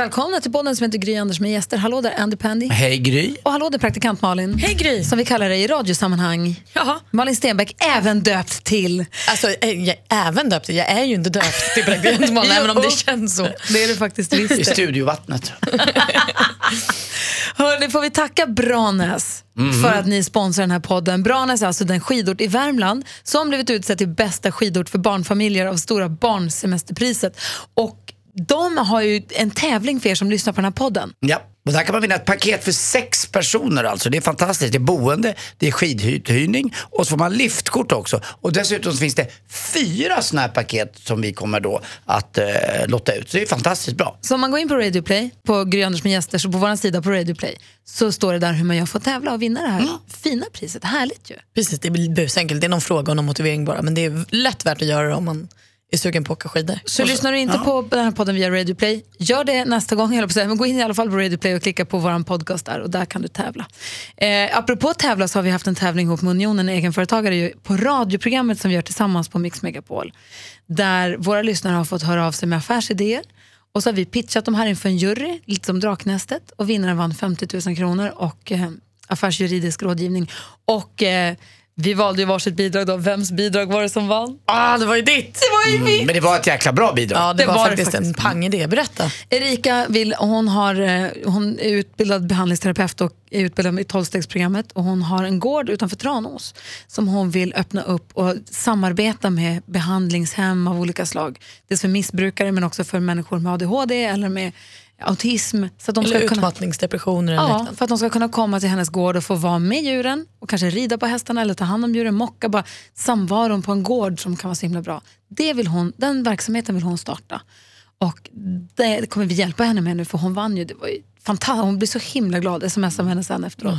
Välkomna till podden som heter Gry Anders med gäster. Hallå där Andy Pandy. Hej Gry. Och hallå där praktikant Malin. Hej Gry. Som vi kallar dig i radiosammanhang. Jaha. Malin Stenbeck, även döpt till... Alltså, eh, jag även döpt. Jag är ju inte döpt till praktikant Malin, även om det känns så. Det är du faktiskt I visst. studiovattnet. Hörni, får vi tacka Branäs Mhm. för att ni sponsrar den här podden. Branäs är alltså den skidort i Värmland som blivit utsedd till bästa skidort för barnfamiljer av Stora barnsemesterpriset. Och de har ju en tävling för er som lyssnar på den här podden. Ja, och där kan man vinna ett paket för sex personer alltså. Det är fantastiskt. Det är boende, det är skidhyrning och så får man liftkort också. Och dessutom så finns det fyra sådana här paket som vi kommer då att eh, lotta ut. Så det är fantastiskt bra. Så om man går in på Radio Play, på Gry Anders med gäster, så på vår sida på Radio Play så står det där hur man gör för att tävla och vinna det här fina priset. Härligt ju. Precis, det blir busenkelt. Det är någon fråga och någon motivering bara. Men det är lätt värt att göra det om man är sugen på att åka skidor. Så lyssnar du inte på den här podden via Radio Play, gör det nästa gång, jag säga. men gå in i alla fall på Radio Play och klicka på vår podcast där och där kan du tävla. Eh, apropå tävla så har vi haft en tävling ihop med Unionen egenföretagare på radioprogrammet som vi gör tillsammans på Mix Megapol. Där våra lyssnare har fått höra av sig med affärsidéer och så har vi pitchat dem här inför en jury, lite som Draknästet och vinnaren vann 50 000 kronor och eh, affärsjuridisk rådgivning. Och eh, vi valde ju varsitt bidrag då. Vems bidrag var det som vann? Ah, det var ju ditt! Det var ju mitt! Men det var ett jäkla bra bidrag. Ja, det, Det var, var faktiskt. en pangidé. Berätta. Erika vill, hon, har, eh, hon är utbildad behandlingsterapeut och är utbildad i tolvstegsprogrammet och hon har en gård utanför Tranås som hon vill öppna upp och samarbeta med behandlingshem av olika slag. Dels för missbrukare men också för människor med ADHD eller med autism. Så att de Eller ska kunna, utmattningsdepressioner eller ja, för att de ska kunna komma till hennes gård och få vara med djuren och kanske rida på hästarna eller ta hand om djuren, mocka, bara samvaron på en gård som kan vara så himla bra. Det vill hon, den verksamheten vill hon starta. Och det kommer vi hjälpa henne med nu för hon vann ju. Det var ju fantastiskt. Hon blir så himla glad, smsade henne sen efteråt.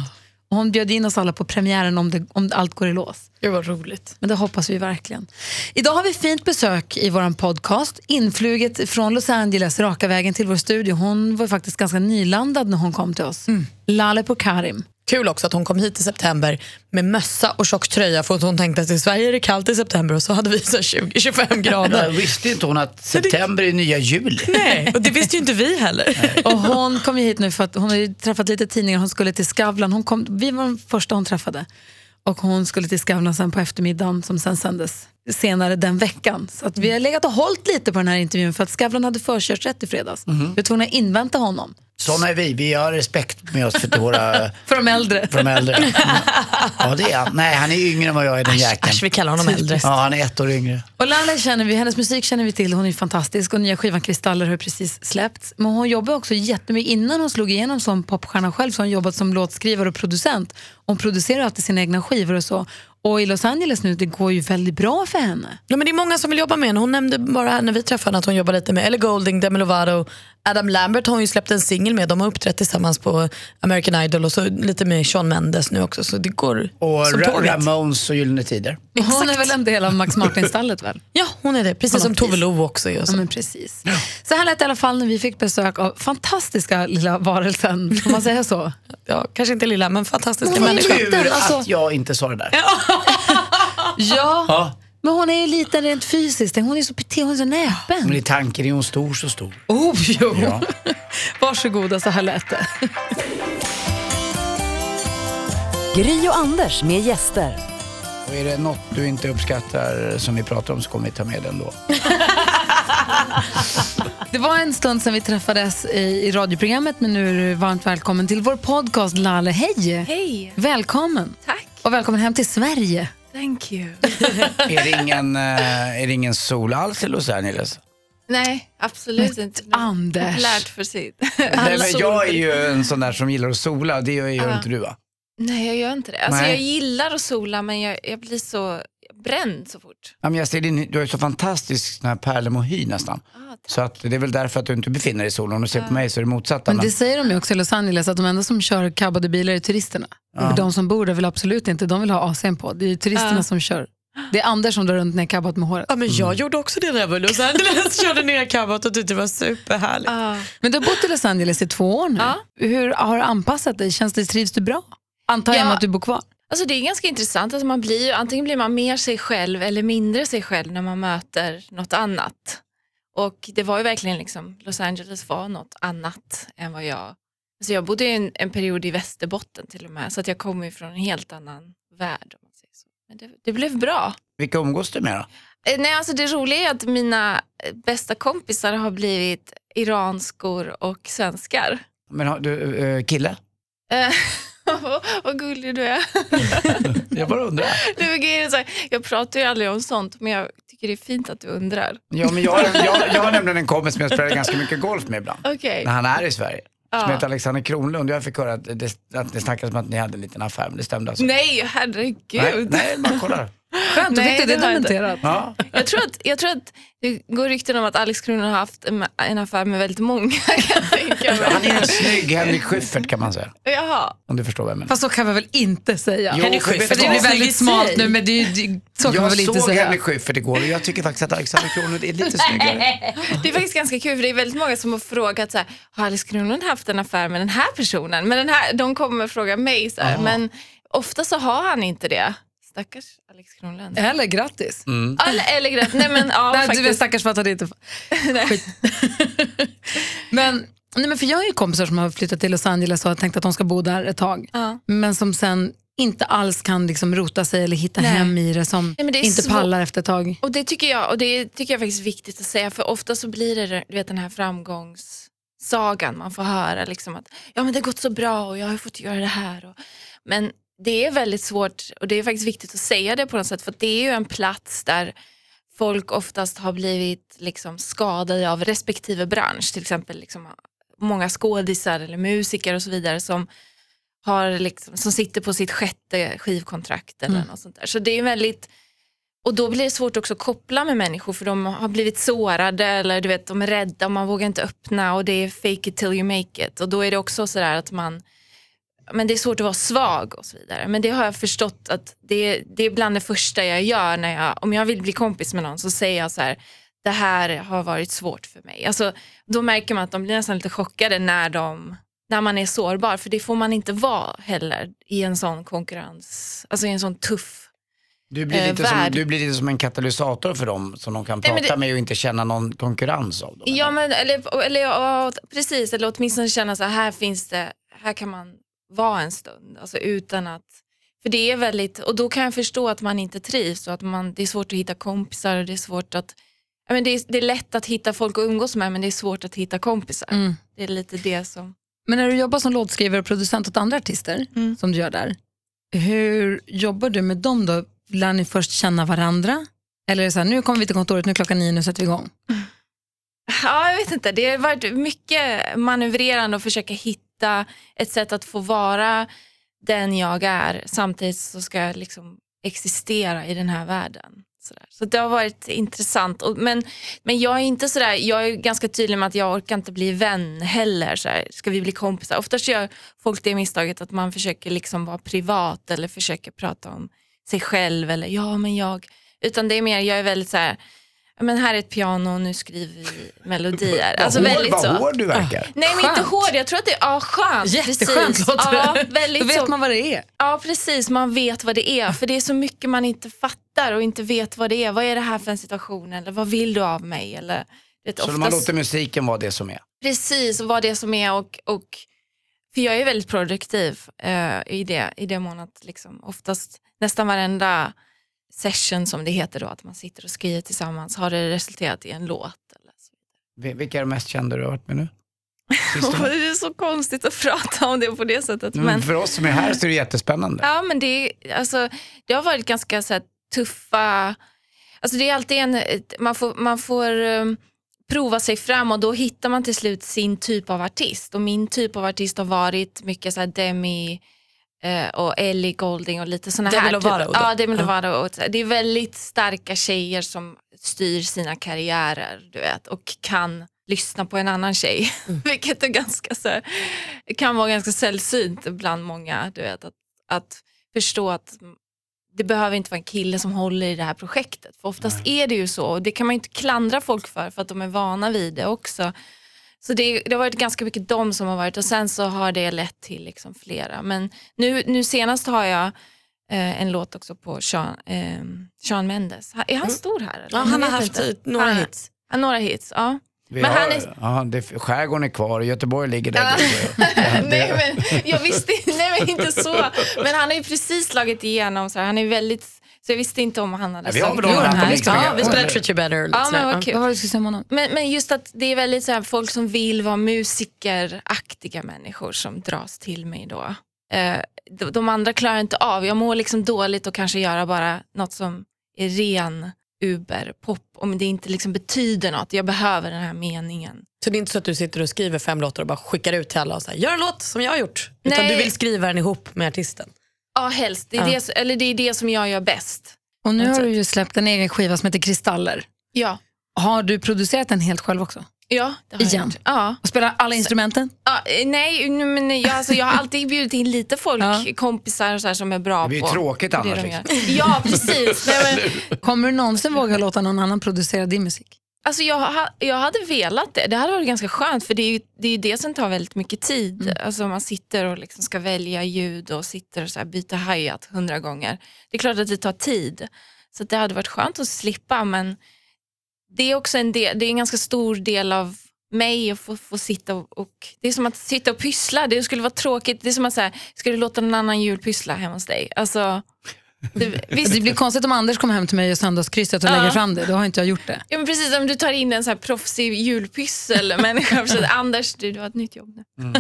Och hon bjöd in oss alla på premiären om, det, om allt går i lås. Det var roligt. Men det hoppas vi verkligen. Idag har vi fint besök i vår podcast. Influget från Los Angeles, raka vägen till vår studio. Hon var faktiskt ganska nylandad när hon kom till oss. Lale Pokarim. Kul också att hon kom hit i september med mössa och tjock tröja för att hon tänkte att i Sverige är det kallt i september och så hade vi så här 20-25 grader. Jag visste inte hon att september är nya juli. Nej, och det visste ju inte vi heller. Och hon kom hit nu för att hon har ju träffat lite tidningar. Hon skulle till Skavlan. Hon kom, vi var de första hon träffade. Och hon skulle till Skavlan sen på eftermiddagen som sen sändes senare den veckan. Så att vi har legat och hållit lite på den här intervjun för att Skavlan hade förkörsrätt i fredags. Vi var tvungna att invänta honom. Såna är vi. Vi har respekt med oss för, våra, För de äldre. för de äldre. Ja, det är han. Nej, han är yngre än vad jag är, den jäkeln. Vi kallar honom äldre. Ja, han är ett år yngre. Och Lale känner vi, hennes musik känner vi till, hon är fantastisk och nya skivan Kristaller har precis släppts. Men hon jobbar också jättemycket, innan hon slog igenom som popstjärna själv så har hon jobbat som låtskrivare och producent. Hon producerar alltid sina egna skivor och så. Och i Los Angeles nu, det går ju väldigt bra för henne. Ja, men det är många som vill jobba med henne. Hon nämnde bara när vi träffade henne att hon jobbar lite med Ellie Goulding, Demi Lovato, Adam Lambert har hon ju släppt en singel med. De har uppträtt tillsammans på American Idol och så lite med Shawn Mendes nu också. Så det går Och som Ra- tåget. Ramones och Gyllene Tider. Hon är väl en del av Max Martin-stallet väl? Ja, hon är det. Precis som Tove. Lo också är. Ja, Så. men precis. Så här lät det i alla fall när vi fick besök av fantastiska lilla varelsen, får man säga så? Ja, kanske inte lilla, men fantastiska människor. Tur alltså- att jag inte sa det där. Ja, Ja. Men hon är ju liten rent fysiskt. Hon är så petit, hon är så näpen. Men i tanken är hon stor så stor. Oh, jo. Ja. Varsågoda, så här lät det. Gry och Anders med gäster. Och är det något du inte uppskattar som vi pratar om så kommer vi ta med den då. Det var en stund sedan vi träffades i, i radioprogrammet, men nu är du varmt välkommen till vår podcast Lale. Hej! Hej, Välkommen! tack. Och välkommen hem till Sverige. Thank you. Är det ingen, eh, är det ingen sol alls i Los Angeles? Nej, absolut inte. Men Anders. Populärt för sitt. Nej, men jag är ju en sån där som gillar att sola, det gör, gör Ja. inte du va? Nej, jag gör inte det. Alltså, Nej. jag gillar att sola, men jag, jag blir så bränd så fort. Ja, men jag ser din, du har ju så fantastisk pärlemohy nästan. Ah. Så att det är väl därför att du inte befinner dig i solen. Om du ser på mig så är det motsatta. Men Men det säger de ju också i Los Angeles, att de enda som kör cabbade bilar är turisterna. Ja. De som bor där vill absolut inte, de vill ha AC'n på. Det är turisterna Ja. som kör. Det är Anders som drar runt ner cabbat med håret. Ja, men jag gjorde också det när jag var i Los Angeles. Körde ner cabbat och tyckte det var superhärligt. Ah. Men du har bott i Los Angeles i två år nu. Ja. Hur har du anpassat dig? Känns det, trivs du bra? Antar jag Ja. att du bor kvar? Alltså, det är ganska intressant. Alltså, man blir, antingen blir man mer sig själv eller mindre sig själv när man möter något annat. Och det var ju verkligen liksom, Los Angeles var något annat än vad jag... Alltså jag bodde en, en period i Västerbotten till och med, så att jag kommer ju från en helt annan värld. Om man säger så. Men det, det blev bra. Vilka umgås du med då? Eh, Nej, alltså det roliga är att mina eh, bästa kompisar har blivit iranskor och svenskar. Men har du eh, kille? Vad gullig du är. Jag bara undrar. Jag pratar ju aldrig om sånt, men jag tycker det är fint att du undrar. Ja, men jag, jag, jag har nämligen en kompis som jag spelar ganska mycket golf med ibland. Okej. När han är i Sverige. Som Ja. heter Alexander Kronlund. Jag fick höra att det, att det snackades om att ni hade en liten affär, men det stämde alltså? Nej, herregud. nej, nej man kollar. Skönt, då fick du det det jag dementerat. Ja. Jag, tror att, jag tror att det går rykten om att Alex Kronlund har haft en, affär med väldigt många. Kan jag tänka mig. Han är en snygg Henrik Schyffert kan man säga. Jaha. Om du förstår vad jag menar. Fast så kan man väl inte säga? Jo, Henrik Schyffert För det blir väldigt smalt nu, men det, det, så kan man Jag väl inte såg säga? Henrik Schyffert igår och jag tycker faktiskt att Alexander Kronlund är lite snyggare. Det är faktiskt ganska kul för det är väldigt många som har frågat så här, har Alex Kronlund haft en affär med den här personen? Men den här, de kommer fråga mig så här, men ofta så har han inte det. Stackars Alex Kronlund. Eller grattis. Eller, eller grätt. Nej men ja Nej, du faktiskt. stackars för att han inte Skit. men, nej, men för jag har ju kompisar som har flyttat till Los Angeles och har tänkt att de ska bo där ett tag. Ja. Men som sen inte alls kan liksom rota sig eller hitta Nej. hem i det som Nej, det är inte svårt. pallar efter ett tag. Och det tycker jag och det tycker jag faktiskt är viktigt att säga för ofta så blir det du vet, den här framgångssagan man får höra. Liksom att ja, men det har gått så bra och jag har fått göra det här. Och, men det är väldigt svårt och det är faktiskt viktigt att säga det på något sätt för det är ju en plats där folk oftast har blivit liksom skadade av respektive bransch. Till exempel liksom, många skådisar eller musiker och så vidare som har liksom, som sitter på sitt sjätte skivkontrakt eller något sånt där. Så det är väldigt och då blir det svårt också att koppla med människor för de har blivit sårade eller du vet, de är rädda och man vågar inte öppna och det är fake it till you make it. Och då är det också sådär att man, men det är svårt att vara svag och så vidare. Men det har jag förstått att det, det är bland det första jag gör när jag, om jag vill bli kompis med någon så säger jag så här, det här har varit svårt för mig. Alltså, då märker man att de blir nästan lite chockade när, de, när man är sårbar för det får man inte vara heller i en sån konkurrens, alltså i en sån tuff Du blir, Eh, lite som, du blir lite som en katalysator för dem som de kan Nej, prata men det- med och inte känna någon konkurrens av dem. Ja, eller? men, eller, eller, ja, precis, eller åtminstone känna så här, här finns det, här kan man vara en stund. Alltså utan att, för det är väldigt, och då kan jag förstå att man inte trivs och att man, det är svårt att hitta kompisar och det är svårt att, men det, är, det är lätt att hitta folk att umgås med men det är svårt att hitta kompisar. Mm. Det är lite det som, Men när du jobbar som låtskrivare och producent åt andra artister, Mm. som du gör där, hur jobbar du med dem då? Lär ni först känna varandra? Eller är det så här, nu kommer vi till kontoret, nu är klockan nio, nu sätter vi igång? ja jag vet inte, det har varit mycket manövrerande och försöka hitta ett sätt att få vara den jag är samtidigt så ska jag liksom existera i den här världen. Sådär. Så det har varit intressant. Och, men, men jag är inte sådär, jag är ganska tydlig med att jag orkar inte bli vän heller. Sådär. Ska vi bli kompisar? Oftast gör folk det misstaget att man försöker liksom vara privat eller försöker prata om sig själv eller ja men jag. Utan det är mer, jag är väldigt såhär, men här är ett piano och nu skriver vi melodier. Vad Alltså hård, väldigt vad så. hård du verkar. Nej men inte hård, jag tror att det är ja, skönt. Jätteskönt precis. låter ja, det. väldigt Då vet så, man vad det är. Ja precis, man vet vad det är. För det är så mycket man inte fattar och inte vet vad det är. Vad är det här för en situation eller vad vill du av mig? Eller, vet, Så man låter musiken vara det som är. Precis, och vad det som är. Och, och, för jag är väldigt produktiv eh, i, det, i det mån att liksom, oftast nästan varenda session som det heter då, att man sitter och skriver tillsammans, har det resulterat i en låt. Eller så. Vil- Vilka är de mest kända du har varit med nu? Det är så konstigt att prata om det på det sättet. Men Men, för oss som är här så är det jättespännande. ja, men det, alltså, det har varit ganska så här, tuffa... Alltså, det är alltid en, man får, man får um, prova sig fram och då hittar man till slut sin typ av artist. Och min typ av artist har varit mycket så här Demi och Ellie Golding och lite Demi här. Lovato typ, ja, Demi Ja. Lovato. Och, så här. det är väldigt starka tjejer som styr sina karriärer du vet, och kan lyssna på en annan tjej. Vilket är ganska så här, kan vara ganska sällsynt bland många. Du vet, att, att förstå att det behöver inte vara en kille som håller i det här projektet. För oftast är det ju så och det kan man inte klandra folk för för att de är vana vid det också. Så det, det har varit ganska mycket de som har varit och sen så har det lett till liksom flera. Men nu, nu senast har jag eh, en låt också på Sean, eh, Sean Mendes. Är han stor här? Eller? Ja, han har haft inte. eh, några Han- hits. Ja, några hits, ja. Vi Men har, han är- ja, det, skärgården är kvar Göteborg ligger där. Nej, men jag visste nej, men inte så. Men han har ju precis slagit igenom, så här. han är väldigt, så jag visste inte om han hade Ja, vi har slagit väl här på bra. Megapol. Vi spelar Treat You Better. Ja, men vad kul. Vad var det du skulle säga om honom? Men, men just att det är väldigt så här, folk som vill vara musikeraktiga människor som dras till mig då. Eh, de, de andra klarar inte av, jag mår liksom dåligt och kanske göra bara något som är ren uber-pop om det inte liksom betyder något. Jag behöver den här meningen. Så det är inte så att du sitter och skriver fem låtar och bara skickar ut till alla och säger gör en låt som jag har gjort. Utan Nej. du vill skriva den ihop med artisten. Ja, helst. Det är, Ja. Det, eller det är det som jag gör bäst. Och nu På ett har du ju släppt en egen skiva som heter Kristaller. Ja, Har du producerat den helt själv också? ja det har jag Igen? gjort. Ja. Och spelar alla instrumenten? Ja, eh, nej, nu, men jag, alltså, jag har alltid bjudit in lite folk, Ja. kompisar och så här, som är bra Det blir ju på tråkigt det annars, de liksom. Ja, precis. Nej, men, Kommer du någonsin våga låta någon annan producera din musik? Alltså, jag, jag hade velat det. Det hade varit ganska skönt för det är ju det, är det som tar väldigt mycket tid. Alltså, man sitter och liksom ska välja ljud och sitter och så byter hi-hat hundra gånger. Det är klart att det tar tid. Så det hade varit skönt att slippa men det är också en, del, det är en ganska stor del av mig att få, få sitta och, och det är som att sitta och pyssla. Det skulle vara tråkigt. Det är som att säga, ska du låta någon annan jul pyssla hemma hos dig? Alltså, det, visst, Det blir konstigt om Anders kommer hem till mig och söndagskrysset och Ja. lägger fram det. Då har inte jag gjort det. Ja, men precis, om du tar in en så här proffsig julpysselmänniska och säger Anders, du, du har ett nytt jobb nu.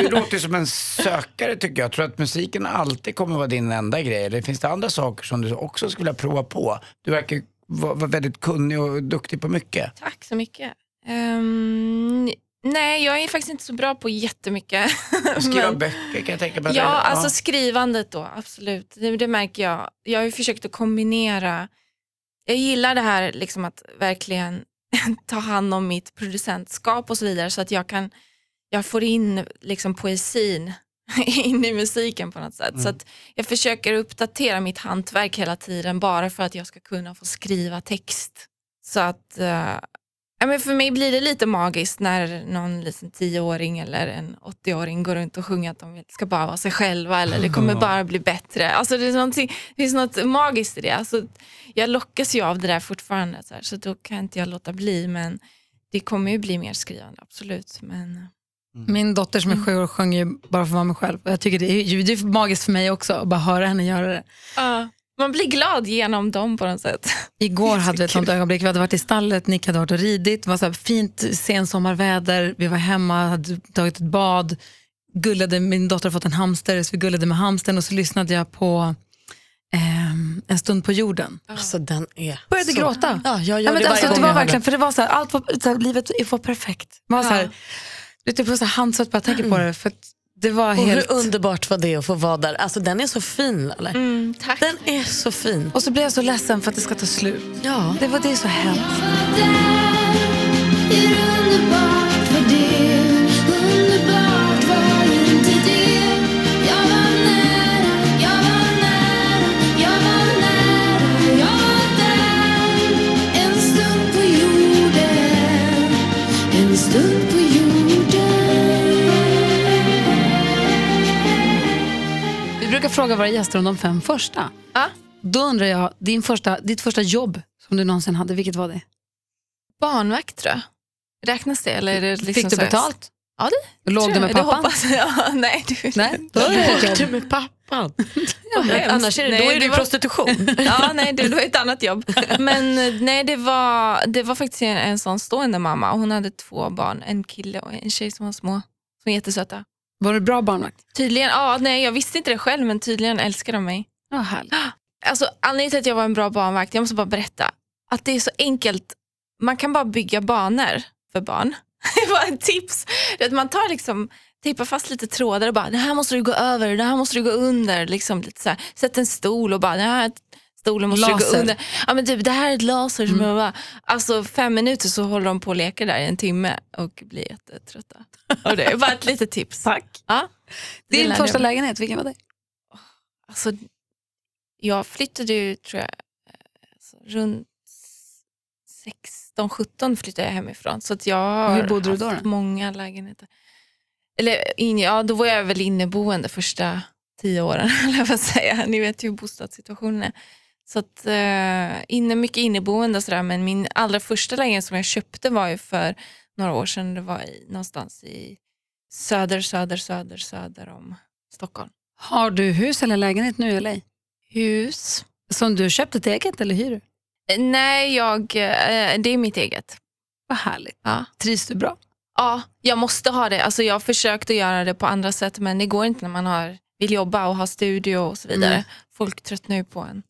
Du låter som en sökare tycker jag. Tror att musiken alltid kommer vara din enda grej? Eller finns det andra saker som du också skulle vilja prova på? Du verkar vara väldigt kunnig och duktig på mycket. Tack så mycket. Ehm, nej, jag är faktiskt inte så bra på jättemycket. Skriva Men- böcker kan jag tänka mig. Ja, alltså skrivandet då, absolut. Det, det märker jag. Jag har ju försökt att kombinera. Jag gillar det här liksom att verkligen ta hand om mitt producentskap och så vidare så att jag kan, jag får in liksom poesin in i musiken på något sätt. Så att jag försöker uppdatera mitt hantverk hela tiden bara för att jag ska kunna få skriva text. Så att eh, Ja, men för mig blir det lite magiskt när någon liten tioåring eller en 80-åring går runt och sjunger att de ska bara vara sig själva eller det kommer bara bli bättre. Alltså det, är det finns något magiskt i det. Alltså, jag lockas ju av det där fortfarande så, här, så då kan inte jag låta bli men det kommer ju bli mer skrivande, absolut. Men, Min dotter som är sju år sjunger ju bara för att vara mig själv. Jag tycker det är, ju- det är magiskt för mig också att bara höra henne göra det. ja, man blir glad genom dem på något sätt. Igår hade vi ett sånt ögonblick. Vi hade varit i stallet, Nick hade varit och ridit. Det var så här fint sensommarväder. Vi var hemma, hade tagit ett bad. Gullade, min dotter har fått en hamster, så vi gullade med hamstern och så lyssnade jag på ehm, En stund på jorden. Alltså den är Började så... gråta. Ja, jag gör Ja, men det alltså, det var verkligen, för det var så här, allt var, så här, livet var perfekt. Man var så här, vet, jag får så här handsvett bara tänker på det. För att det var Och helt... hur underbart var det att få vara där? Alltså den är så fin. Eller? Mm, tack. Den är så fin. Och så blev jag så ledsen för att det ska ta slut. Ja. Det var det så hemskt. Brukar fråga våra gäster om de fem första. Ja. Då undrar jag, din första, ditt första jobb som du någonsin hade, vilket var det? Barnvakt tror jag. Räknas det? Eller är det liksom Fick du betalt? Ja, det Låg du med Det pappan? hoppas jag. Nej, du, Nej, då är det du med pappan? hemskt. Annars är det, Nej, då är det det var- prostitution. Ja, nej, det var ett annat jobb. Men nej, det var, det var faktiskt en, en sån stående mamma. Hon hade två barn, en kille och en tjej som var små. Som var jättesöta. Var du bra barnvakt? Tydligen, ja, nej, jag visste inte det själv, men tydligen älskar de mig. Härligt. Alltså, anledningen till att jag var en bra barnvakt, jag måste bara berätta, att det är så enkelt. Man kan bara bygga banor för barn. Det var ett tips. Det Att man tar liksom, tejpar fast lite trådar och bara, det här måste du gå över, det här måste du gå under. Liksom lite så här. Sätt en stol och bara, den här stolen måste du Laser. gå under. Ja, men typ, det här är ett laser. Som bara, alltså fem minuter så håller de på och leker där i en timme och blir jättetrötta. Och det bara ett litet tips. Tack. Ja, det Din första lägenhet, vilken var det? Alltså, jag flyttade ju, tror jag, alltså, runt 16-17 flyttade jag hemifrån. Så att jag har hur bodde du då haft då? många lägenheter. Eller, in, ja, då var jag väl inneboende första tio åren, eller vad säga. Ni vet ju hur bostadssituationen är. Så att, eh, inne, mycket inneboende och sådär. Men min allra första lägenhet som jag köpte var ju för några år sedan. Det var i, någonstans i söder, söder, söder, söder om Stockholm. Har du hus eller lägenhet nu LA? Hus. Som du köpt ett eget eller hyr du? Eh, Nej, jag, eh, det är mitt eget. Vad härligt. Ja. Trivs du bra? Ja, jag måste ha det. Alltså jag har försökt att göra det på andra sätt men det går inte när man har, vill jobba och ha studio och så vidare. Nej. Folk tröttnar ju på en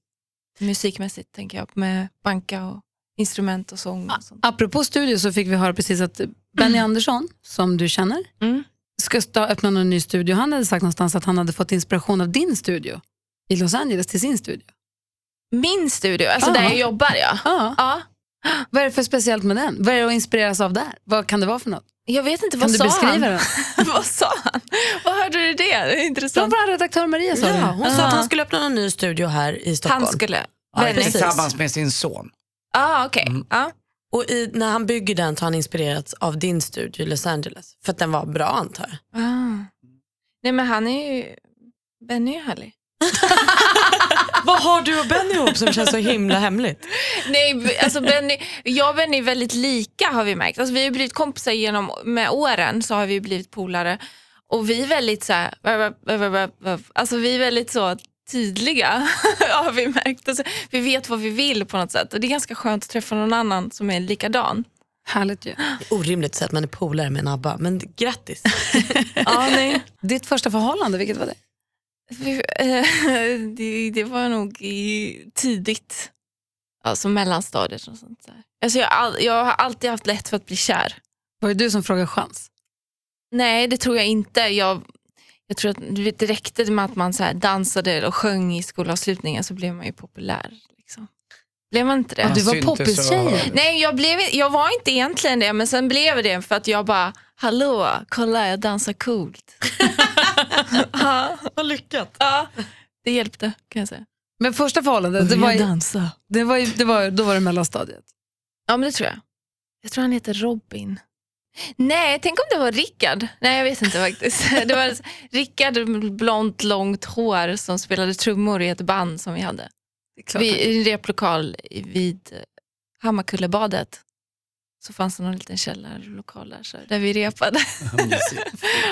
musikmässigt tänker jag med banka och instrument och sång. Och sånt. Apropå studio så fick vi höra precis att Benny Andersson, som du känner, Mm. ska stå, öppna någon ny studio. Han hade sagt någonstans att han hade fått inspiration av din studio i Los Angeles till sin studio. Min studio, alltså Ja. där jag jobbar ja. Ja. ja. Vad är det för speciellt med den? Vad är det att inspireras av där? Vad kan det vara för något? Jag vet inte, Kan vad du sa beskriva han? den? vad sa han? Vad hörde du det? Det är intressant. vår redaktör Maria sa Ja, det. hon sa att han skulle öppna någon ny studio här i Stockholm. Han skulle... Ja, tillsammans med sin son. Ah, okej. Mm. Ja. Och i, när han bygger den så har han inspirerats av din studio i Los Angeles. För att den var bra antar jag. Ah. Nej men han är ju... Benny är ju härlig. Vad har du och Benny ihop som känns så himla hemligt? Nej, alltså Benny, jag och Benny är väldigt lika har vi märkt. Alltså, vi har blivit kompisar genom, med åren så har vi blivit polare. Och vi är väldigt så här, alltså vi är väldigt så tydliga har vi märkt. Alltså, vi vet vad vi vill på något sätt och det är ganska skönt att träffa någon annan som är likadan. Härligt ju. Det är orimligt att säga att man är polare med en ABBA, men grattis. Ja, nej. Ditt första förhållande, vilket var det? Eh, det, det var nog i, tidigt, alltså mellanstadiet och sånt där. Alltså jag, har all, jag har alltid haft lätt för att bli kär. Var det du som frågade chans? Nej, det tror jag inte. Jag, jag tror att vet, det räckte med att man så här dansade och sjöng i skolavslutningen så blev man ju populär. Liksom. Blev man inte det? Ja, du var poppistjejen. och- Nej, jag, blev, jag var inte egentligen det, men sen blev det för att jag bara, hallå, kolla jag dansar coolt. ja, Vad lyckat. ja, det hjälpte kan jag säga. Men första förhållandet, det var, ju- dansa. det var, ju- det var, då var det mellanstadiet. Ja, men det tror jag. Jag tror han heter Robin. Nej, tänk om det var Rickard. Nej, jag vet inte faktiskt. Det var Rickard med blont, långt hår som spelade trummor i ett band som vi hade. Vi, I en replokal vid Hammarkullebadet. Så fanns det någon liten källarlokal där, så, där vi repade.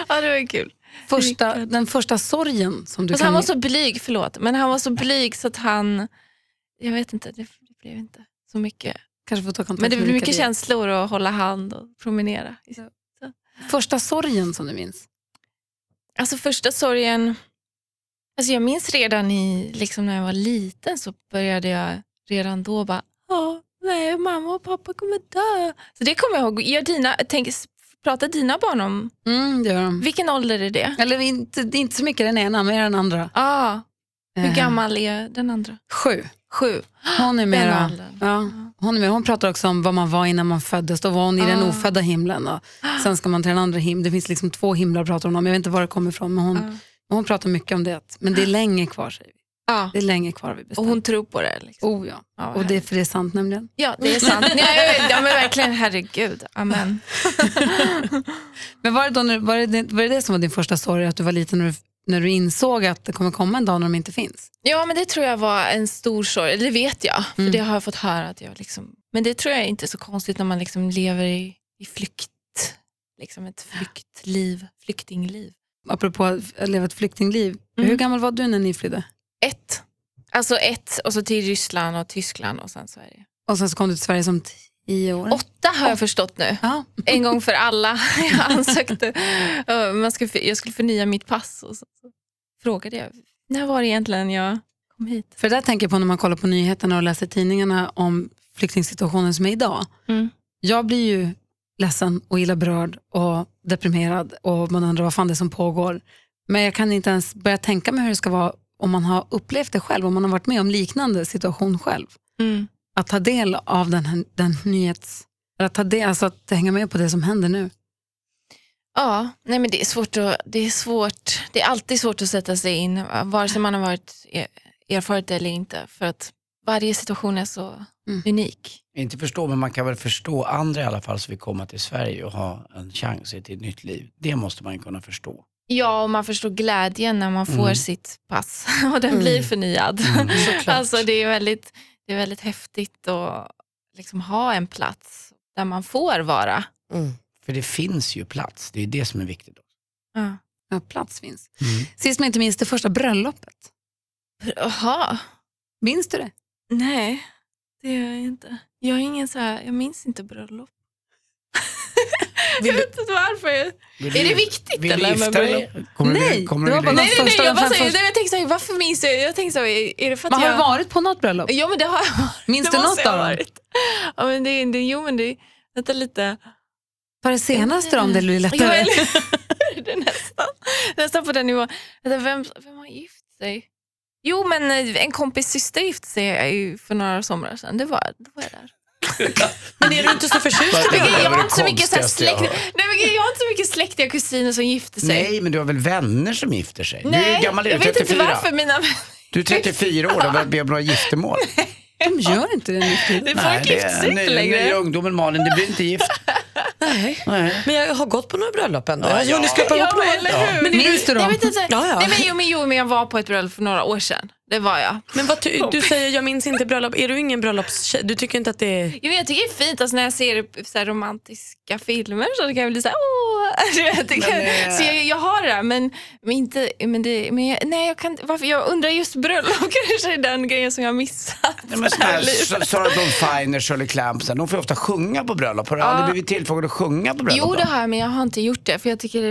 ja, det var kul. första, den första sorgen som du Fast kan... han var så blyg, förlåt, men han var så blyg så att han, jag vet inte, det, det blev inte så mycket. kanske får ta kontakt Men det blev mycket igen. känslor och hålla hand och promenera. Första sorgen som du minns? Alltså första sorgen, alltså jag minns redan i, liksom när jag var liten så började jag redan då bara, ja, nej mamma och pappa kommer dö. Så det kommer jag ihåg. Gör dina, tänk, pratar dina barn om, Mm, det gör de. vilken ålder är det? Eller inte, det är inte så mycket den ena, mer den andra. Ah, hur Eh, gammal är den andra? Sju. Sju. Hon är Den mera, ja, hon, är med. hon pratar också om vad man var innan man föddes. Då var hon i den Ah. ofödda himlen. Och sen ska man till den andra himlen. Det finns liksom två himlar pratar hon om. Jag vet inte var det kommer ifrån. Men hon, Ja. hon pratar mycket om det. Men det är länge kvar säger. Ja. Det är länge kvar vi Och bestämt. hon tror på det. Liksom. Oh ja. Ja, Och det är för det är sant nämligen. Ja, det är sant. vet, ja, men verkligen, herregud. Amen. Men var det, då, var, det, var det det som var din första sorg? Att du var liten när du, när du insåg att det kommer komma en dag när de inte finns? Ja, men det tror jag var en stor sorg. Det vet jag, för det har jag fått höra. att jag liksom... Men det tror jag inte är så konstigt när man liksom lever i, i flykt. Liksom ett flyktliv, flyktingliv. Apropå att leva ett flyktingliv. Mm. Hur gammal var du när ni flydde? Ett. Alltså ett, och så till Ryssland och Tyskland och sen Sverige. Och sen så kom du till Sverige som tio år? Åtta har jag förstått nu. Ja. En gång för alla. Jag ansökte. Man skulle, jag skulle förnya mitt pass och så, så frågade jag. När var det egentligen jag kom hit? För det där tänker jag på när man kollar på nyheterna och läser tidningarna om flyktingsituationen som är idag. Mm. Jag blir ju ledsen och illa berörd och deprimerad och man undrar vad fan det är som pågår. Men jag kan inte ens börja tänka mig hur det ska vara om man har upplevt det själv, om man har varit med om liknande situation själv. Mm. Att ta del av den, här- den nyhets... Att, ta del, alltså att hänga med på det som händer nu. Ja, nej men det är svårt att, det är svårt, det är alltid svårt att sätta sig in, vare sig man har varit er- erfaret eller inte. För att varje situation är så Mm. unik. Inte förstå, men man kan väl förstå andra i alla fall som vill komma till Sverige och ha en chans till ett nytt liv. Det måste man ju kunna förstå. Ja, och man förstår glädjen när man får sitt pass och den blir förnyad. alltså det är väldigt, det är väldigt häftigt att liksom ha en plats där man får vara. För det finns ju plats, det är det som är viktigt. Ja. Ja, plats finns. Mm. Sist men inte minst det första bröllopet. Jaha, Minns du det? nej det gör jag inte. Jag, är ingen så här, jag minns inte bröllop. Jag vet inte varför. Vill Är du- det viktigt Vill du eller med gifta dig? Kommer Nej, du, kommer det du var bara Nej, nej, nej, jag, bara säger, nej, jag tänkte så här, varför minns jag? Jag tänkte så här, är det för att Man har jag... du varit på något bröllop? Jo men det har jag varit. Minns det du något av dem? Ja, men det, det, jo men det, vänta lite. Var det senaste då, om det blir Ja, lättare? eller, det är nästan, nästan på den nivån. Vem, vem har gift sig? Jo men eh, en kompis syster gifte sig ju för några somrar sedan. Det var, det var jag där. Men är du inte så förtjust i Det jag har inte så mycket så här släkt, har nej, men jag har inte så mycket släktiga kusiner som gifter sig. Nej, men du har väl vänner som gifter sig? du är Nej, gammal, är jag du? vet inte 34. varför mina. Du är 34 år och har om några giftermål. De gör inte det nu. Det får inte gifta sig inte längre. ny ungdomen Malin, det blir inte gift. Nej. Nej. Men jag har gått på några bröllop ändå. Ja, jag har hunnit skrapa ihop Ja, men några. eller hur? Men minns du dem? Jag vet inte. Ja, ja. Nej, men, jo, men, jo, men jag var på ett bröllop för några år sedan. Det var jag. Men vad ty- du säger jag minns inte bröllop. Är du ingen bröllopstjej? Du tycker inte att det är... Jo, men jag tycker det är fint alltså, när jag ser så här, romantiska filmer så kan jag bli så här, åh. Vet, det kan, eh, så jag, jag har det där, men, men inte, men det, men jag, nej jag kan varför, jag undrar just bröllop kanske är den grejen som jag missat. Nej, men här Sarah Dawn Finer, Shirley Clamp, de får ju ofta sjunga på bröllop. Har du aldrig blivit tillfrågad sjunga på bröllop? Jo då? det har jag men jag har inte gjort det för jag tycker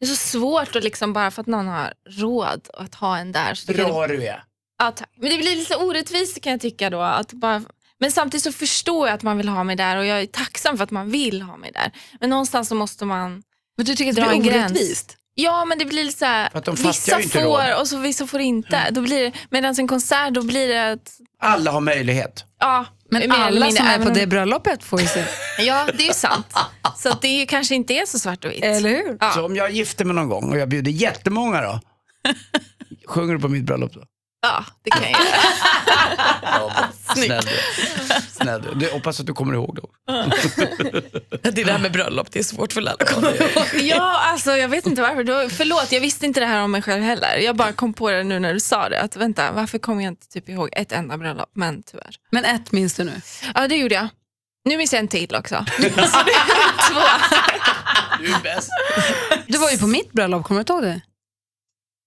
det är så svårt att liksom bara för att någon har råd att ha en där. Så Bra du är. Ja, tack. Men det blir lite orättvist kan jag tycka då. Att bara, men samtidigt så förstår jag att man vill ha mig där och jag är tacksam för att man vill ha mig där. Men någonstans så måste man Men du tycker att dra det en blir gräns. orättvist? Ja men det blir lite så här, För att de fattar vissa ju inte får råd. och så vissa får inte. Då blir det, medan en konsert då blir det att, Alla har möjlighet. ja, Men mer alla som är på det bröllopet får ju se. Ja det är ju sant. så det är ju kanske inte är så svart och vitt. Eller hur? Ja. Så om jag gifter mig någon gång och jag bjuder jättemånga då? Sjunger du på mitt bröllop då? Ja det kan jag göra. Snäll. Snäll du. du. Hoppas att du kommer ihåg då. Det är det här med bröllop, det är svårt för alla att komma ihåg. Ja, alltså jag vet inte varför. Då, förlåt, jag visste inte det här om mig själv heller. Jag bara kom på det nu när du sa det. Att vänta, varför kommer jag inte typ ihåg ett enda bröllop? Men tyvärr. Men ett minns du nu. Ja, det gjorde jag. Nu minns jag en till också. Två. Du är bäst. Du var ju på mitt bröllop, kommer du ihåg det?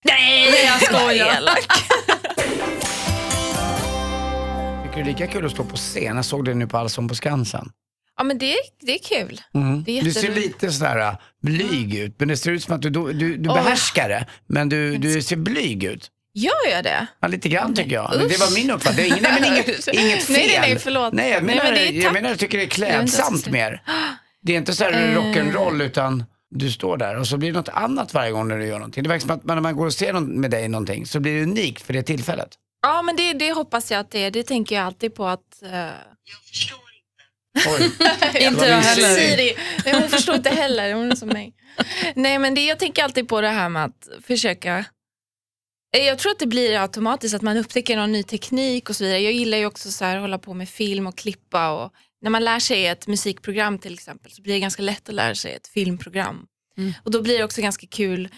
Nej, jag skojar. Tycker det är lika kul att stå på scen? Jag såg det nu på Allsång på Skansen. Ja, men det, det är kul. Mm. Det är Du ser lite sådär äh, blyg ut, men det ser ut som att du, du, du, behärskar det. Men du, du ser blyg ut. Gör jag det? Ja, lite grann tycker jag. Usch. Det var min uppfattning. Nej, men inget, inget fel. Nej, nej, nej, förlåt. Nej, jag Nej, menar, men det är jag, menar jag tycker det är klädsamt mer. Det är inte så här Eh. rock'n'roll utan du står där och så blir det något annat varje gång när du gör någonting. Det verkar som att när man går och ser någon, med dig någonting så blir det unikt för det tillfället. Ja, men det, det hoppas jag att det är. Det tänker jag alltid på att... Uh... Oj. Inte jag heller. Siri, hon förstår inte heller, hon är som mig. Nej men det, jag tänker alltid på det här med att försöka Eh, jag tror att det blir automatiskt att man upptäcker någon ny teknik och så vidare. Jag gillar ju också så här, att hålla på med film och klippa. Och när man lär sig ett musikprogram till exempel så blir det ganska lätt att lära sig ett filmprogram. Mm. Och då blir det också ganska kul.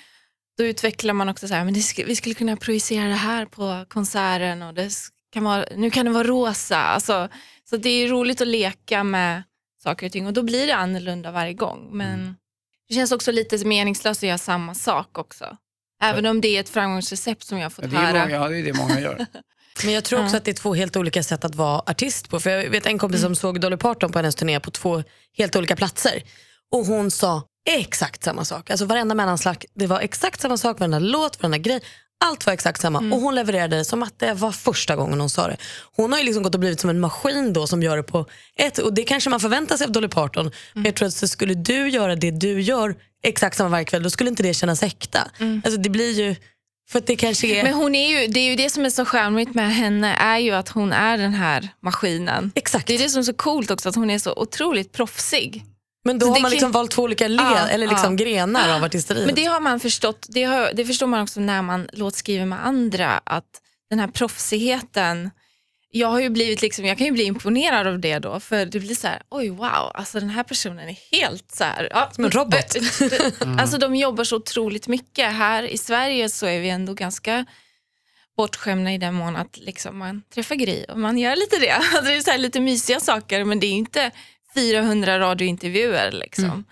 Då utvecklar man också så här, men det sk- vi skulle kunna projicera det här på konserten och det kan vara, nu kan det vara rosa. Alltså, så det är roligt att leka med saker och ting och då blir det annorlunda varje gång. Men det känns också lite meningslöst att göra samma sak också. Även om det är ett framgångsrecept som jag har Ja, fått det, är höra. många, ja, det är det många gör. Men jag tror också att det är två helt olika sätt att vara artist på. För Jag vet en kompis som såg Dolly Parton på hennes turné på två helt olika platser. Och hon sa exakt samma sak. Alltså varenda mellanslag, det var exakt samma sak, varenda låt, varenda grej. Allt var exakt samma och hon levererade det som att det var första gången hon sa det. Hon har ju liksom gått och blivit som en maskin då som gör det på ett, och det kanske man förväntar sig av Dolly Parton. Men jag tror att så skulle du göra det du gör exakt samma varje kväll, då skulle inte det kännas äkta. Alltså det blir ju, för det kanske är... Men hon är ju, det är ju det som är så charmigt med henne, är ju att hon är den här maskinen. Exakt. Det är det som är så coolt också, att hon är så otroligt proffsig. Men då Så har man kan- liksom valt två olika led, Ja, eller liksom ja. grenar av artisteriet. Men det har man förstått, det, har, det förstår man också när man låtskriver med andra, att den här proffsigheten jag har ju blivit liksom, jag kan ju bli imponerad av det då, för det blir så här, oj wow, alltså den här personen är helt så här, ja, Som en robot. Alltså de jobbar så otroligt mycket. Här i Sverige så är vi ändå ganska bortskämda i den mån att liksom man träffar Gry och man gör lite det. Alltså det är så här lite mysiga saker men det är ju inte 400 radiointervjuer. Liksom.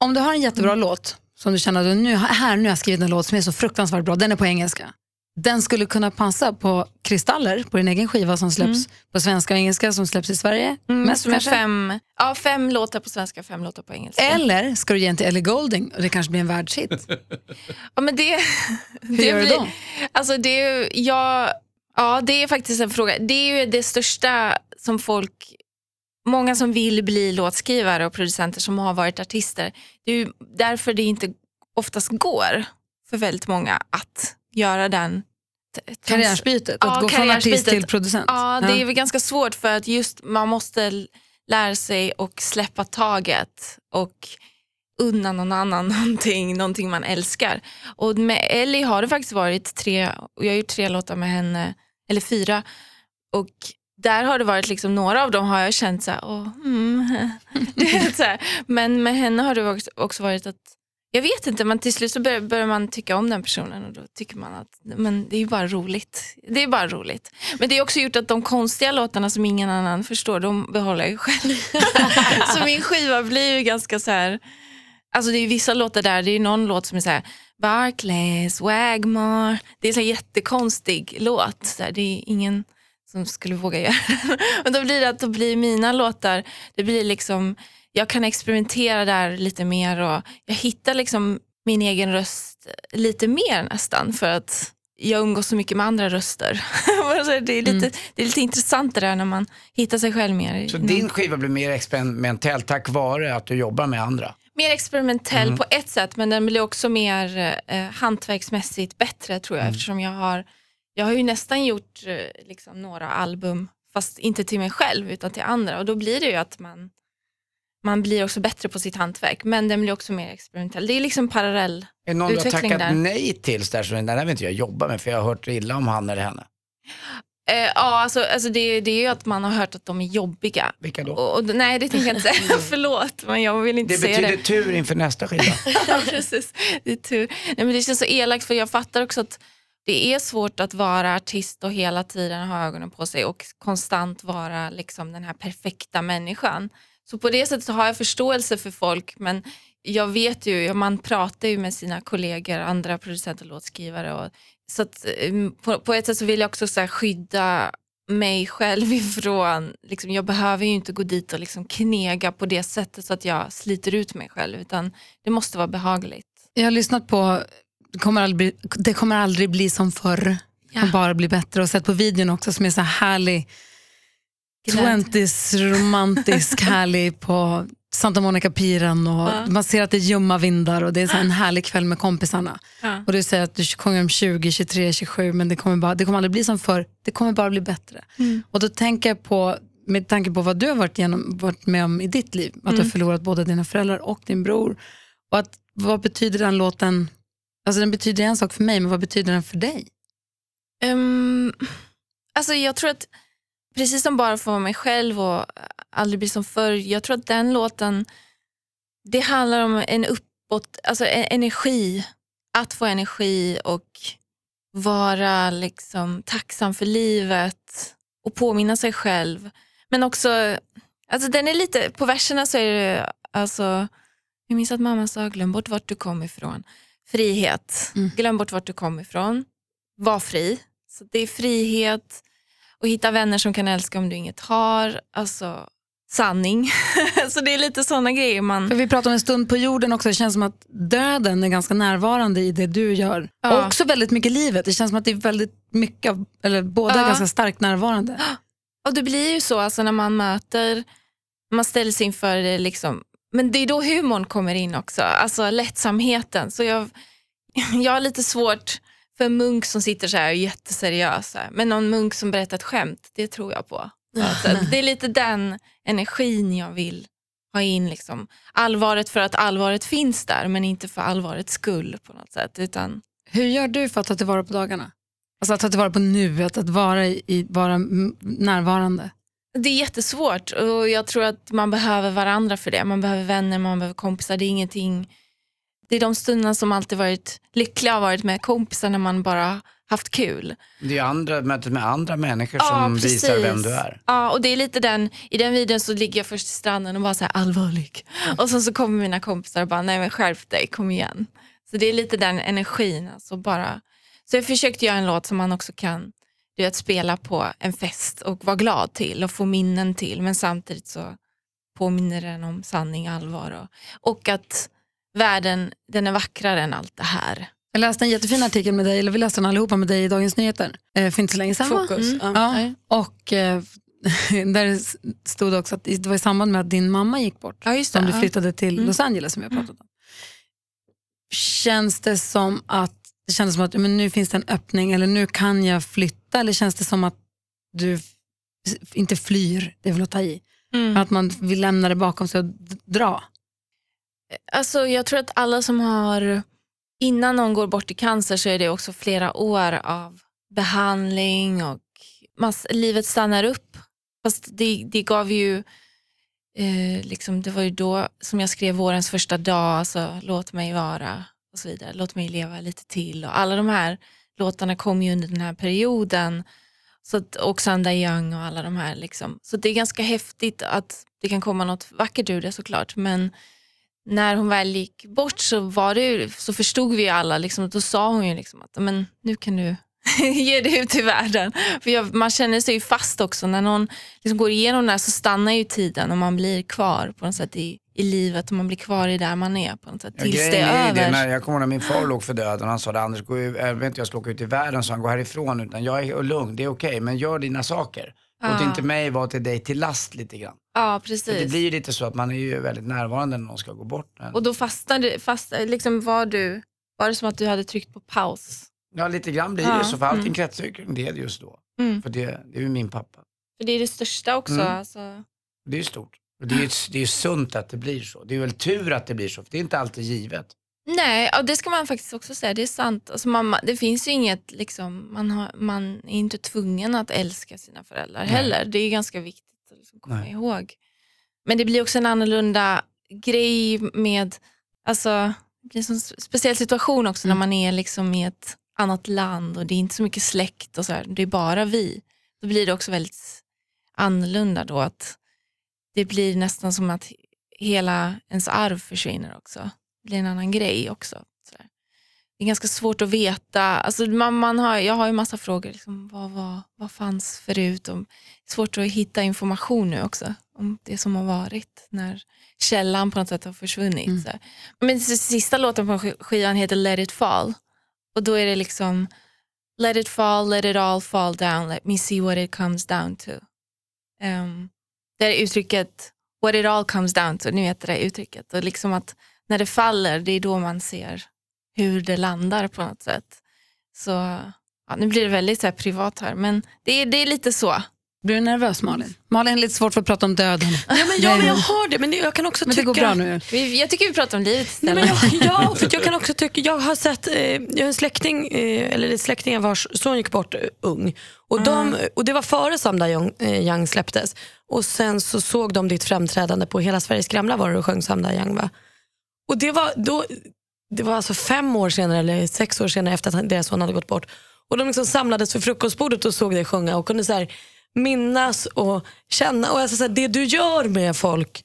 Om du har en jättebra låt som du känner att du nu, här nu har jag skrivit en låt som är så fruktansvärt bra, den är på engelska. Den skulle kunna passa på Kristaller, på din egen skiva som släpps på svenska och engelska som släpps i Sverige. Mm, mest kanske. fem, ja, fem låtar på svenska, fem låtar på engelska. Eller ska du ge den till Ellie Goulding och det kanske blir en världshit. Ja, men det, Hur gör du då? Alltså det, är jag, ja, det är faktiskt en fråga. Det är ju det största som folk, många som vill bli låtskrivare och producenter som har varit artister. Det är ju därför det inte oftast går för väldigt många att göra den Karriärsbytet, Ja, att gå från artist till producent. Ja, det är väl ganska svårt för att just man måste lära sig och släppa taget och unna någon annan någonting, någonting man älskar. Och med Ellie har det faktiskt varit tre, och jag har gjort tre låtar med henne, eller fyra. Och där har det varit liksom, några av dem har jag känt så här, åh, mm. så här. Men med henne har det också- varit att jag vet inte, men till slut så börjar, börjar man tycka om den personen och då tycker man att men det är bara roligt. Det är bara roligt. Men det har också gjort att de konstiga låtarna som ingen annan förstår, de behåller jag ju själv. så min skiva blir ju ganska så här. Alltså det är vissa låtar där, det är någon låt som är så här Barclays, Wagmore. Det är en jättekonstig låt. Så här, det är ingen som skulle våga göra. Men då blir det att då blir mina låtar, det blir liksom, jag kan experimentera där lite mer och jag hittar liksom min egen röst lite mer nästan för att jag umgås så mycket med andra röster. Det, är lite, det är lite intressant det där när man hittar sig själv mer. Så din skiva blir mer experimentell tack vare att du jobbar med andra? Mer experimentell på ett sätt men den blir också mer eh, hantverksmässigt bättre tror jag eftersom jag har, jag har ju nästan gjort eh, liksom, några album fast inte till mig själv utan till andra och då blir det ju att man, man blir också bättre på sitt hantverk men den blir också mer experimentell. Det är liksom parallell. Är det någon du har tackat där. nej till? Så där, så den där vill inte jag jobba med för jag har hört illa om han eller henne. Eh, ja, alltså, alltså det, det är ju att man har hört att de är jobbiga. Vilka då? Och, och, nej, det tänker jag inte säga. Förlåt, men jag vill inte Det säga betyder det. tur inför nästa skiva. Ja, precis. Det är tur. Nej, men det känns så elakt för jag fattar också att det är svårt att vara artist och hela tiden ha ögonen på sig och konstant vara liksom den här perfekta människan. Så på det sättet har jag förståelse för folk men jag vet ju, man pratar ju med sina kollegor, andra producenter och låtskrivare. Och, så att, ehm, på, på ett sätt så vill jag också så här, skydda mig själv ifrån, liksom, jag behöver ju inte gå dit och liksom knega på det sättet så att jag sliter ut mig själv utan det måste vara behagligt. Jag har lyssnat på det kommer aldrig bli, det kommer aldrig bli som förr. Det kommer bara bli bättre. Och sett på videon också som är så här härlig. 20s romantisk, härlig på Santa Monica-piren. Och Ja. Man ser att det är ljumma vindar och det är så en härlig kväll med kompisarna. Ja. Och du säger att du sjunger om 20, 23, 27 men det kommer, bara, det kommer aldrig bli som förr. Det kommer bara bli bättre. Mm. Och då tänker jag på, med tanke på vad du har varit, igenom, varit med om i ditt liv, att Mm. du har förlorat både dina föräldrar och din bror. Och att, vad betyder den låten, alltså den betyder en sak för mig, men vad betyder den för dig? Um, alltså jag tror att, precis som bara för mig själv och aldrig bli som förr, jag tror att den låten, det handlar om en uppåt, alltså en energi, att få energi och vara liksom tacksam för livet och påminna sig själv. Men också, alltså den är lite, på verserna så är det, alltså, jag minns att mamma sa glöm bort vart du kom ifrån. Frihet, Mm. glöm bort vart du kom ifrån var fri. Så det är frihet och hitta vänner som kan älska om du inget har. Alltså sanning. så det är lite sådana grejer man... För vi pratar om en stund på jorden också, det känns som att döden är ganska närvarande i det du gör. Ja. Och också väldigt mycket livet, det känns som att det är väldigt mycket, eller båda är Ja. ganska starkt närvarande. Och det blir ju så alltså, när man möter, man ställer sig inför det liksom, men det är då humorn kommer in också, alltså lättsamheten. Så jag, jag har lite svårt för en munk som sitter så här och är jätteseriös, men någon munk som berättar ett skämt, det tror jag på. Alltså, det är lite den energin jag vill ha in. Liksom. Allvaret för att allvaret finns där, men inte för allvarets skull på något sätt. Utan, Hur gör du för att ta tillvara på dagarna? Alltså att ta tillvara på nuet, att vara, i, vara närvarande. Det är jättesvårt och jag tror att man behöver varandra för det. Man behöver vänner, man behöver kompisar. Det är ingenting. Det är de stunderna som alltid varit lyckliga har varit med kompisar när man bara haft kul. Det är andra, mötet med andra människor Ja, som precis. visar vem du är. Ja, och det är lite den, i den videon så ligger jag först i stranden och bara så här allvarlig. Och sen så kommer mina kompisar och bara, nej men skärp dig, kom igen. Så det är lite den energin. Alltså bara. Så jag försökte göra en låt som man också kan du vet, spela på en fest och vara glad till och få minnen till. Men samtidigt så påminner den om sanning, allvar och, och att världen den är vackrare än allt det här. Jag läste en jättefin artikel med dig, eller vi läste den allihopa med dig i Dagens Nyheter eh, för inte så länge sedan. Fokus. Mm. Ja. Och eh, där stod också att det var i samband med att din mamma gick bort Ja, som du flyttade till Mm. Los Angeles som jag pratat om. Känns det som att det kändes som att men nu finns det en öppning eller nu kan jag flytta eller känns det som att du inte flyr, det är väl att ta i, Mm. att man vill lämna det bakom sig och dra? Alltså, jag tror att alla som har, innan någon går bort i cancer så är det också flera år av behandling och mass, livet stannar upp. Fast det, det gav ju, eh, liksom, det var ju då som jag skrev vårens första dag, alltså, låt mig vara och så vidare. Låt mig leva lite till och alla de här låtarna kom ju under den här perioden. Så att, och Sanda Young och alla de här. Liksom. Så det är ganska häftigt att det kan komma något vackert ur det såklart. Men när hon väl gick bort så, var det ju, så förstod vi alla, liksom, då sa hon ju liksom att men, nu kan du ge dig ut i världen. För jag, man känner sig ju fast också. När någon liksom går igenom det här så stannar ju tiden och man blir kvar på något sätt i, i livet och man blir kvar i där man är på något sätt Ja, tills det är över. det, när jag kommer ihåg när min far låg för döden och han sa det, Anders, gå jag vet inte, jag ska åka ut i världen, så han gå härifrån, utan jag är lugn, det är okej, men gör dina saker. Låt Ja. inte mig vara till dig till last lite grann. Ja, För det precis. blir ju lite så att man är ju väldigt närvarande när någon ska gå bort. Men, Och då fastnade, fast, liksom var, du, var det som att du hade tryckt på paus? ja, lite grann blir Ja, det så, för allting mm. kretsar ju kring det just då. Mm. För det, det är ju min pappa. För det är det största också. Mm. Alltså. Det är ju stort. Och det är ju det är sunt att det blir så. Det är väl tur att det blir så, för det är inte alltid givet. Nej, och det ska man faktiskt också säga. Det är sant. Alltså man, det finns ju inget, liksom, man, har, man är inte tvungen att älska sina föräldrar Nej. heller. Det är ganska viktigt att liksom komma Nej. ihåg. Men det blir också en annorlunda grej med, alltså, det blir en speciell situation också när man är liksom i ett annat land och det är inte så mycket släkt och så här, det är bara vi. Då blir det också väldigt annorlunda då att det blir nästan som att hela ens arv försvinner också. Det blir en annan grej också. Sådär. Det är ganska svårt att veta. Alltså man, man har, jag har ju massa frågor. Liksom, vad, vad, vad fanns förut? Och det är svårt att hitta information nu också om det som har varit när källan på något sätt har försvunnit. Mm. Så. Men sista låten på sk- skivan heter Let it fall. Och då är det liksom Let it fall, let it all fall down, let me see what it comes down to. Um, det är uttrycket what it all comes down to, ni vet det där uttrycket. Och liksom att när det faller, det är då man ser hur det landar på något sätt. Så ja, nu blir det väldigt så här privat här, men det är, det är lite så. Blir du nervös Malin? Malin är lite svårt för att prata om döden. Ja, men, ja, men jag har det, men jag kan också Men det tycka... går bra nu. Vi, jag tycker vi pratar om livet Nej, istället. men jag, ja, för jag kan också tycka, jag har sett, eh, jag har en släkting, eh, eller släktingar vars son gick bort eh, ung. Och, de, och det var före Samda Young, eh, Young släpptes. Och sen så såg de ditt framträdande på Hela Sveriges gamla var det och sjöng Samda Young va? Och det var, då, det var alltså fem år senare, eller sex år senare efter att deras son hade gått bort. Och de liksom samlades vid frukostbordet och såg dig sjunga och kunde så här, minnas och känna. Och alltså, så här, det du gör med folk.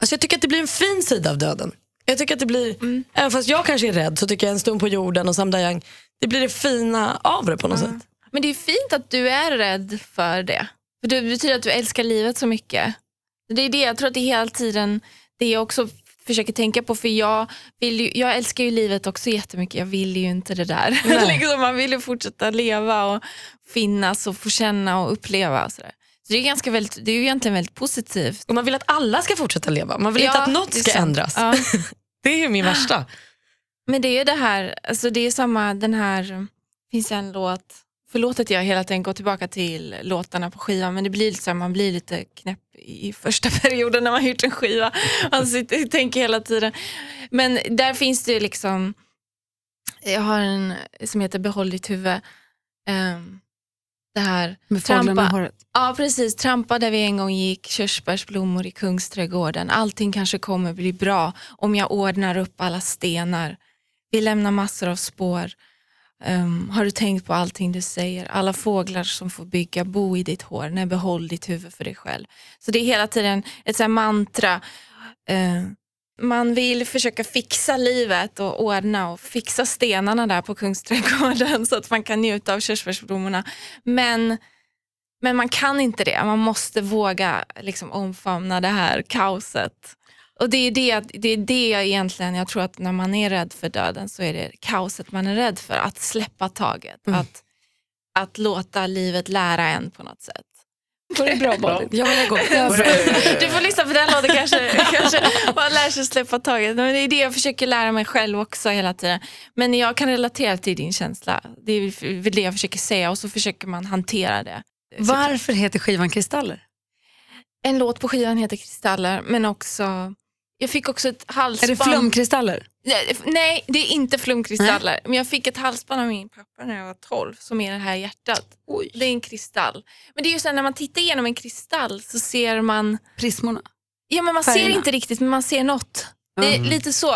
Alltså, jag tycker att det blir en fin sida av döden. Jag tycker att det blir, även fast jag kanske är rädd så tycker jag en stund på jorden och Sam Dayang, det blir det fina av det på något sätt. Men det är fint att du är rädd för det. För det betyder att du älskar livet så mycket. Det är det jag tror att det är hela tiden det jag också försöker tänka på. För jag, vill ju, jag älskar ju livet också jättemycket. Jag vill ju inte det där. liksom, man vill ju fortsätta leva och finnas och få känna och uppleva. Och sådär. Så det är, ganska väldigt, det är ju egentligen väldigt positivt. Och man vill att alla ska fortsätta leva. Man vill Ja, inte att något ska ändras. Ja. Det är ju min värsta. Men det är ju det här, alltså det är samma, den här, finns en låt, förlåt att jag hela tiden går tillbaka till låtarna på skivan, men det blir så här, man blir lite knäpp i första perioden när man har gjort en skiva. Man sitter tänker hela tiden. Men där finns det ju liksom, jag har en som heter Behåll ditt huvud, ehm, det här Med trampa, håret. Ja precis, trampa där vi en gång gick, körsbärsblommor i Kungsträdgården. Allting kanske kommer bli bra om jag ordnar upp alla stenar. Vi lämnar massor av spår. Um, har du tänkt på allting du säger? Alla fåglar som får bygga bo i ditt hår. Nej, behåll ditt huvud för dig själv. Så det är hela tiden ett så här mantra. Uh, man vill försöka fixa livet och ordna och fixa stenarna där på Kungsträdgården så att man kan njuta av körsbärsblommorna. Men men man kan inte det. Man måste våga liksom, omfamna det här kaoset. Och det är det, det är det jag egentligen, jag tror att när man är rädd för döden så är det kaoset man är rädd för. Att släppa taget. Att, att låta livet lära en på något sätt. Går det bra Malin? Ja, det går. Du får lyssna på den låten kanske, kanske man lär sig släppa taget. Men det är det jag försöker lära mig själv också hela tiden. Men jag kan relatera till din känsla. Det är väl det jag försöker säga och så försöker man hantera det. Varför heter skivan Kristaller? En låt på skivan heter Kristaller men också jag fick också ett Är halsband. det flumkristaller? Nej, Nej, det är inte flumkristaller. Men jag fick ett halsband av min pappa när jag var 12 som är det här hjärtat. Det är en kristall. Men det är ju så här, när man tittar igenom en kristall så ser man, Prismorna? ja men man ser Färgerna. inte riktigt men man ser något. Det är lite så,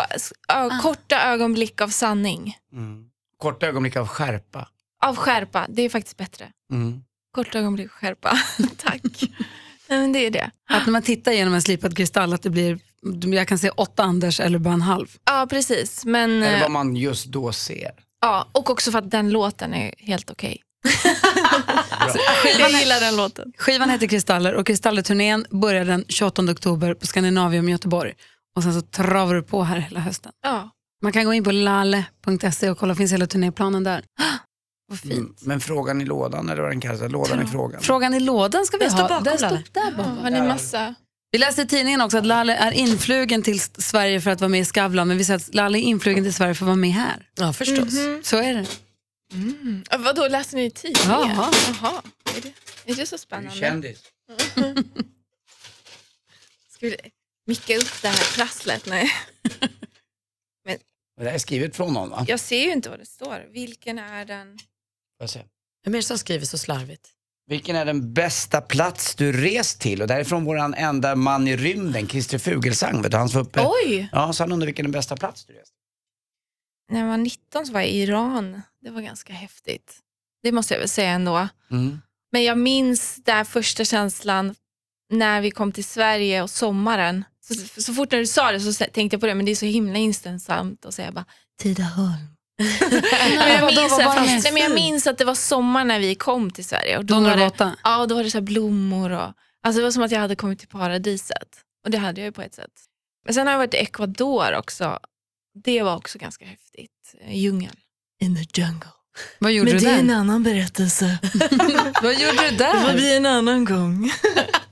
ö, korta ögonblick av sanning. Mm. Korta ögonblick av skärpa. Av skärpa, det är faktiskt bättre. Mm. Korta ögonblick av skärpa. Tack. Nej, men det är det. Att när man tittar genom en slipad kristall att det blir, jag kan se åtta Anders eller bara en halv. Ja precis. Men, Eller eh, vad man just då ser. Ja, och också för att den låten är helt okej. jag gillar den låten. Skivan heter Kristaller och Kristallerturnén börjar den 28 oktober på Scandinavium i Göteborg. Och sen så travar du på här hela hösten. Ja. Man kan gå in på lalle.se och kolla, finns hela turnéplanen där. Vad fint. Mm. Men frågan i lådan, eller vad den kallas, lådan i frågan. Frågan i lådan ska vi Den ha. står bakom Den står där bakom. Massa? Vi läste i tidningen också att Lalle är influgen till Sverige för att vara med i Skavlan, men vi säger att Lalle är influgen till Sverige för att vara med här. Ja, förstås. Så är det. Ja, Vadå, läste ni i tidningen? Jaha. Jaha. Är, det, är det så spännande? Kändis. Ska vi micka upp det här prasslet? Nej. Det där är skrivet från någon va? Jag ser ju inte vad det står. Vilken är den? Får jag se. Vem är det som skriver så slarvigt? Vilken är den bästa plats du rest till? Och därifrån våran enda man i rymden, Christer Fuglesang. Vet du, han var uppe. Oj! Ja, så han undrade vilken är den bästa plats du rest När jag var 19 så var jag i Iran. Det var ganska häftigt. Det måste jag väl säga ändå. mm. Men jag minns där första känslan när vi kom till Sverige och sommaren. Så, så fort när du sa det så tänkte jag på det, men det är så himla inställsamt att säga bara Tidaholm. Men jag, minns, vad nej, men jag minns att det var sommar när vi kom till Sverige. Och då var du var det, åtta? ja, och då var det så här blommor och alltså det var som att jag hade kommit till paradiset. Och det hade jag ju på ett sätt. Men sen har jag varit i Ecuador också. Det var också ganska häftigt. Eh, Djungel. In the jungle. Vad gjorde Men du det är en där? annan berättelse. Vad gjorde du Det där? blir en annan gång.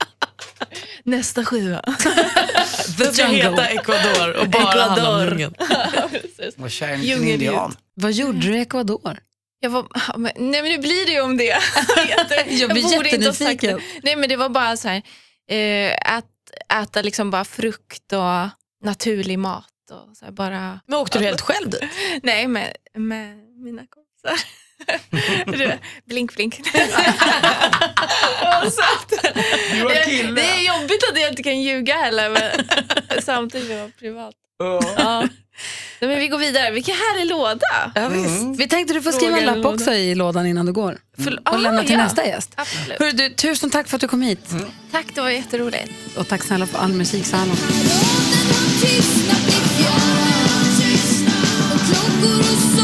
Nästa skiva. Det ska heta Ecuador och bara handla om djungeln. Och kär en liten Djungelljud. indian. Vad gjorde du i Ecuador? Jag var, men, nej men nu blir det ju om det. Jag blir borde inte ha sagt jättenyfiken. det. Nej men det var bara så här, eh, att äta liksom bara frukt och naturlig mat. Och så här, bara, Men åkte du helt själv dit? nej med, med mina kompisar. Blink blink. Och att, det, är jobbigt att jag inte kan ljuga heller men samtidigt vill jag vara privat. Ja. Nej, Men vi går vidare, vilken härlig låda. Ja, visst. Vi tänkte du får skriva en i lapp lådan. också i lådan innan du går. För, Och lämna till ja. nästa gäst. Absolut. Hörru, du, tusen tack för att du kom hit. Tack, det var jätteroligt. Och tack snälla för all musik så här långt. Ett